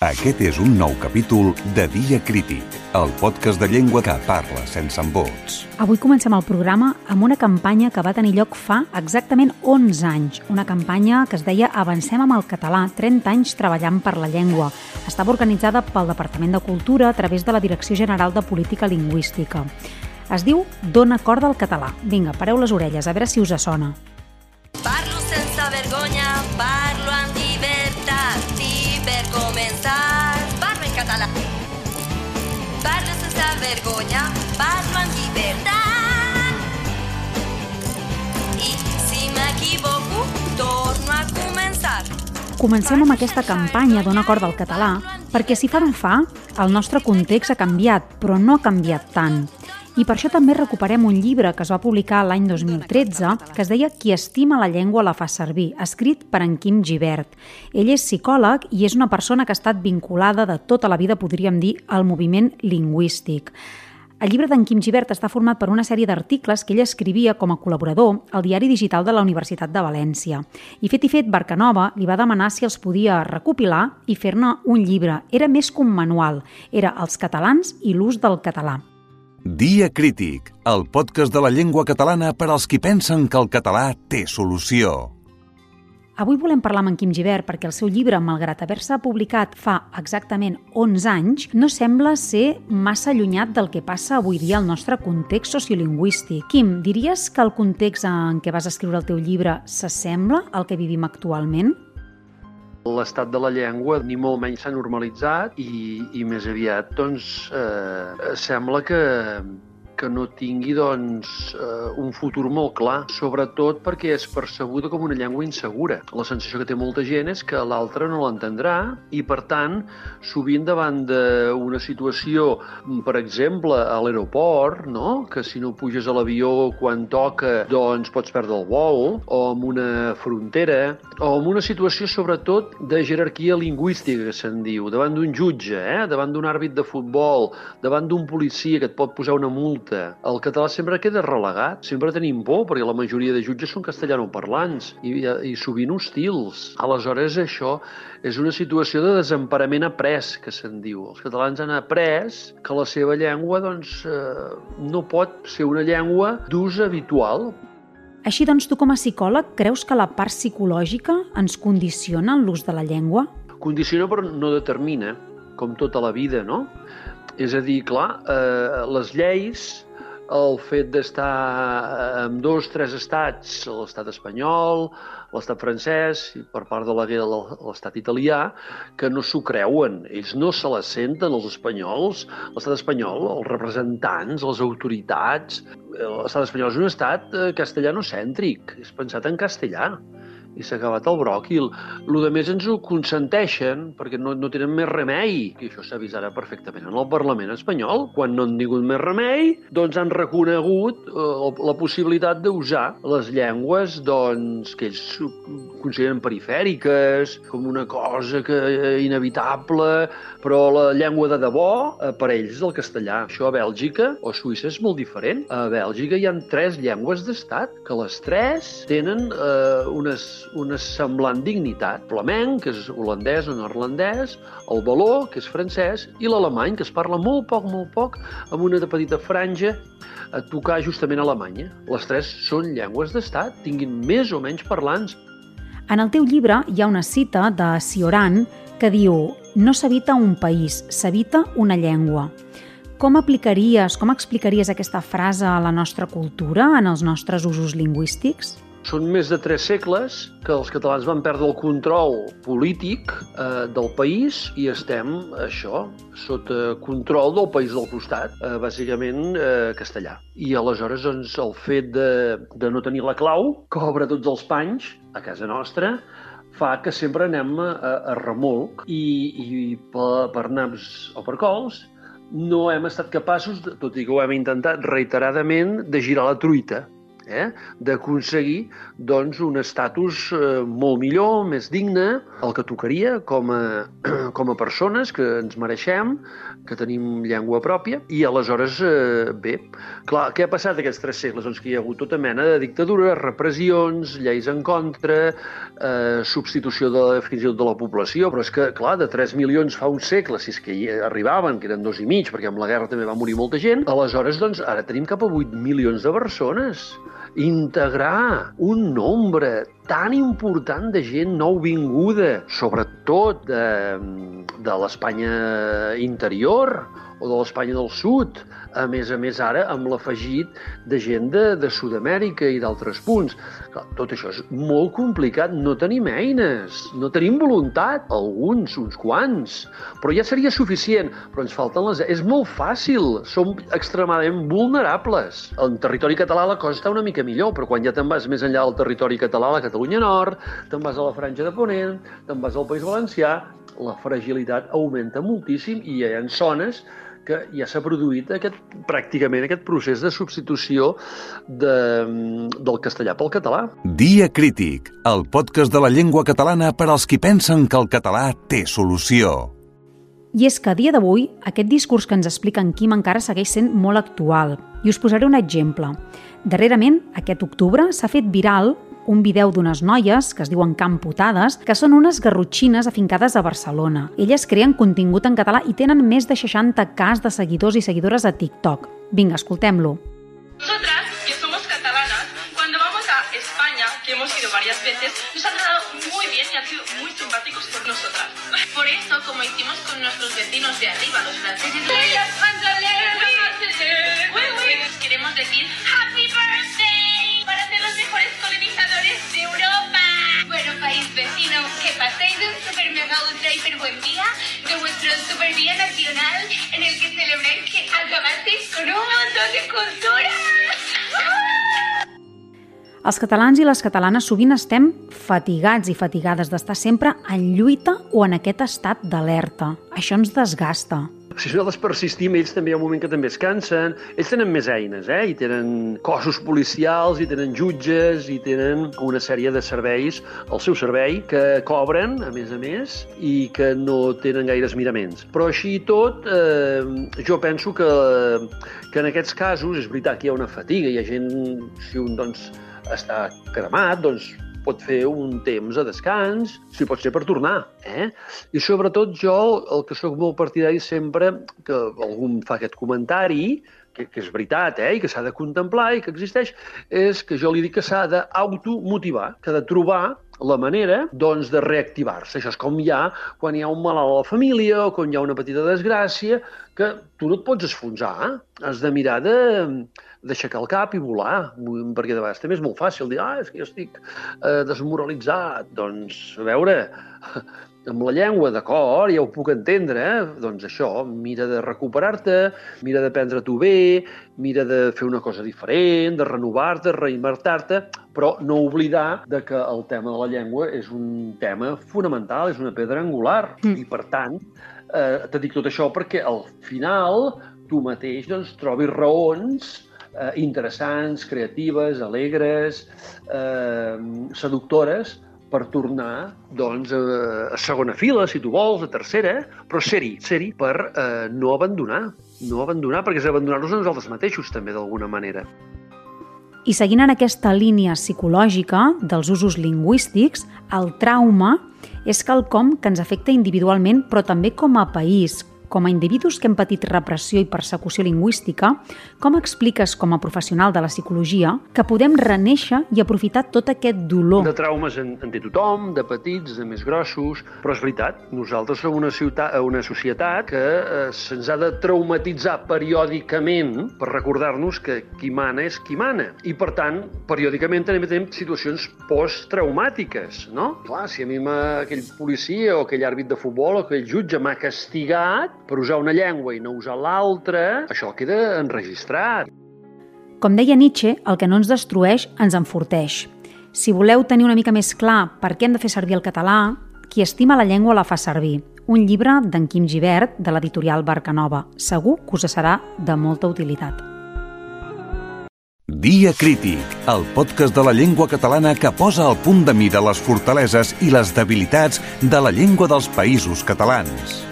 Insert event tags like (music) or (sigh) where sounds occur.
Aquest és un nou capítol de Dia Crític, el podcast de llengua que parla sense embots. Avui comencem el programa amb una campanya que va tenir lloc fa exactament 11 anys. Una campanya que es deia Avancem amb el català, 30 anys treballant per la llengua. Estava organitzada pel Departament de Cultura a través de la Direcció General de Política Lingüística. Es diu Dona corda al català. Vinga, pareu les orelles, a veure si us sona. Vergonya, parlo amb llibertat. I si m'equivoco, torno a començar. Comencem amb aquesta campanya Dona corda al català perquè si fa no fa, el nostre context ha canviat, però no ha canviat tant. I per això també recuperem un llibre que es va publicar l'any 2013 que es deia Qui estima la llengua la fa servir, escrit per en Quim Givert. Ell és psicòleg i és una persona que ha estat vinculada de tota la vida, podríem dir, al moviment lingüístic. El llibre d'en Quim Givert està format per una sèrie d'articles que ell escrivia com a col·laborador al diari digital de la Universitat de València. I fet i fet, Barcanova li va demanar si els podia recopilar i fer-ne un llibre. Era més que un manual, era els catalans i l'ús del català. Dia Crític, el podcast de la llengua catalana per als qui pensen que el català té solució. Avui volem parlar amb en Quim Givert perquè el seu llibre, malgrat haver-se publicat fa exactament 11 anys, no sembla ser massa allunyat del que passa avui dia al nostre context sociolingüístic. Quim, diries que el context en què vas escriure el teu llibre s'assembla al que vivim actualment? L'estat de la llengua ni molt menys s'ha normalitzat i, i més aviat doncs, eh, sembla que, que no tingui doncs, eh, un futur molt clar, sobretot perquè és percebuda com una llengua insegura. La sensació que té molta gent és que l'altre no l'entendrà i, per tant, sovint davant d'una situació, per exemple, a l'aeroport, no? que si no puges a l'avió quan toca doncs pots perdre el vol, o en una frontera, o en una situació sobretot de jerarquia lingüística, que se'n diu, davant d'un jutge, eh? davant d'un àrbit de futbol, davant d'un policia que et pot posar una multa, el català sempre queda relegat. Sempre tenim por, perquè la majoria de jutges són castellanoparlants i, i sovint hostils. Aleshores, això és una situació de desemparament après, que se'n diu. Els catalans han après que la seva llengua doncs, eh, no pot ser una llengua d'ús habitual. Així doncs, tu com a psicòleg creus que la part psicològica ens condiciona en l'ús de la llengua? Condiciona però no determina, com tota la vida, no? És a dir, clar, eh, les lleis, el fet d'estar en dos, tres estats, l'estat espanyol, l'estat francès i per part de la l'estat italià, que no s'ho creuen. Ells no se la senten, els espanyols. L'estat espanyol, els representants, les autoritats... L'estat espanyol és un estat eh, castellanocèntric, és pensat en castellà i s'ha acabat el bròquil. Lo de més ens ho consenteixen perquè no, no tenen més remei. I això s'ha vist ara perfectament en el Parlament espanyol. Quan no han tingut més remei, doncs han reconegut eh, la possibilitat d'usar les llengües doncs, que ells consideren perifèriques, com una cosa que eh, inevitable, però la llengua de debò eh, per ells és el castellà. Això a Bèlgica o Suïssa és molt diferent. A Bèlgica hi han tres llengües d'estat, que les tres tenen eh, unes una semblant dignitat. Flamenc, que és holandès o neerlandès, el való, que és francès, i l'alemany, que es parla molt poc, molt poc, amb una petita franja a tocar justament a Alemanya. Les tres són llengües d'estat, tinguin més o menys parlants. En el teu llibre hi ha una cita de Cioran que diu «No s'habita un país, s'habita una llengua». Com aplicaries, com explicaries aquesta frase a la nostra cultura, en els nostres usos lingüístics? Són més de tres segles que els catalans van perdre el control polític eh, del país i estem, això, sota control del país del costat, eh, bàsicament eh, castellà. I aleshores doncs, el fet de, de no tenir la clau, que obre tots els panys a casa nostra, fa que sempre anem a, a remolc i, i per, per naps o per cols no hem estat capaços, tot i que ho hem intentat reiteradament, de girar la truita eh? d'aconseguir doncs, un estatus eh, molt millor, més digne, el que tocaria com a, (clears throat) com a persones que ens mereixem, que tenim llengua pròpia, i aleshores, eh, bé, clar, què ha passat aquests tres segles? Doncs que hi ha hagut tota mena de dictadures, repressions, lleis en contra, eh, substitució de, fins i tot de la població, però és que, clar, de 3 milions fa un segle, si és que hi arribaven, que eren dos i mig, perquè amb la guerra també va morir molta gent, aleshores, doncs, ara tenim cap a 8 milions de persones integrar un nombre tan important de gent nouvinguda, sobretot de, de l'Espanya interior o de l'Espanya del sud, a més a més ara amb l'afegit de gent de, de Sud-amèrica i d'altres punts. Clar, tot això és molt complicat, no tenim eines, no tenim voluntat, alguns, uns quants, però ja seria suficient, però ens falten les... És molt fàcil, som extremadament vulnerables. En territori català la cosa està una mica millor, però quan ja te'n vas més enllà del territori català, la Catalunya Nord, te'n vas a la Franja de Ponent, te'n vas al País Valencià, la fragilitat augmenta moltíssim i hi ha zones que ja s'ha produït aquest, pràcticament aquest procés de substitució de, del castellà pel català. Dia Crític, el podcast de la llengua catalana per als qui pensen que el català té solució. I és que a dia d'avui aquest discurs que ens explica en Quim encara segueix sent molt actual. I us posaré un exemple. Darrerament, aquest octubre, s'ha fet viral un vídeo d'unes noies, que es diuen Camputades, que són unes garrotxines afincades a Barcelona. Elles creen contingut en català i tenen més de 60 cas de seguidors i seguidores a TikTok. Vinga, escoltem-lo. Nosotras, que somos catalanas, cuando vamos a España, que hemos ido varias veces, nos han tratado muy bien y han sido muy simpáticos por nosotras. Por eso, como hicimos con nuestros vecinos de arriba, los franceses, les con un montón de cultura. Els catalans i les catalanes sovint estem fatigats i fatigades d'estar sempre en lluita o en aquest estat d'alerta. Això ens desgasta. Si nosaltres persistim, ells també hi ha un moment que també es cansen. Ells tenen més eines, eh? I tenen cossos policials, i tenen jutges, i tenen una sèrie de serveis al seu servei que cobren, a més a més, i que no tenen gaires miraments. Però així i tot, eh, jo penso que, que en aquests casos, és veritat que hi ha una fatiga, hi ha gent, si un doncs, està cremat, doncs pot fer un temps de descans, si pot ser per tornar. Eh? I sobretot jo, el que sóc molt partidari sempre, que algú em fa aquest comentari, que, que és veritat eh, i que s'ha de contemplar i que existeix, és que jo li dic que s'ha d'automotivar, que ha de trobar la manera doncs, de reactivar-se. Això és com hi ha quan hi ha un malalt a la família o quan hi ha una petita desgràcia, que tu no et pots esfonsar, eh? has de mirar de d'aixecar el cap i volar, perquè de vegades també és molt fàcil dir, ah, és que jo estic eh, desmoralitzat. Doncs, a veure, amb la llengua, d'acord, ja ho puc entendre, eh? doncs això, mira de recuperar-te, mira de prendre-t'ho bé, mira de fer una cosa diferent, de renovar-te, reinventar-te, però no oblidar de que el tema de la llengua és un tema fonamental, és una pedra angular, mm. i per tant, eh, te dic tot això perquè al final tu mateix doncs, trobis raons eh, interessants, creatives, alegres, eh, seductores, per tornar doncs, a, segona fila, si tu vols, a tercera, però ser-hi, ser-hi per eh, no abandonar, no abandonar, perquè és abandonar-nos a nosaltres mateixos, també, d'alguna manera. I seguint en aquesta línia psicològica dels usos lingüístics, el trauma és quelcom que ens afecta individualment, però també com a país, com a individus que hem patit repressió i persecució lingüística, com expliques com a professional de la psicologia que podem reneixer i aprofitar tot aquest dolor? De traumes en, en té tothom, de petits, de més grossos, però és veritat, nosaltres som una, ciutat, una societat que eh, se'ns ha de traumatitzar periòdicament per recordar-nos que qui mana és qui mana. I, per tant, periòdicament també tenim situacions posttraumàtiques, no? Clar, si a mi aquell policia o aquell àrbit de futbol o aquell jutge m'ha castigat, per usar una llengua i no usar l'altra, això queda enregistrat. Com deia Nietzsche, el que no ens destrueix ens enforteix. Si voleu tenir una mica més clar per què hem de fer servir el català, qui estima la llengua la fa servir. Un llibre d'en Quim Givert, de l'editorial Barcanova. Segur que us serà de molta utilitat. Dia Crític, el podcast de la llengua catalana que posa al punt de mira les fortaleses i les debilitats de la llengua dels països catalans.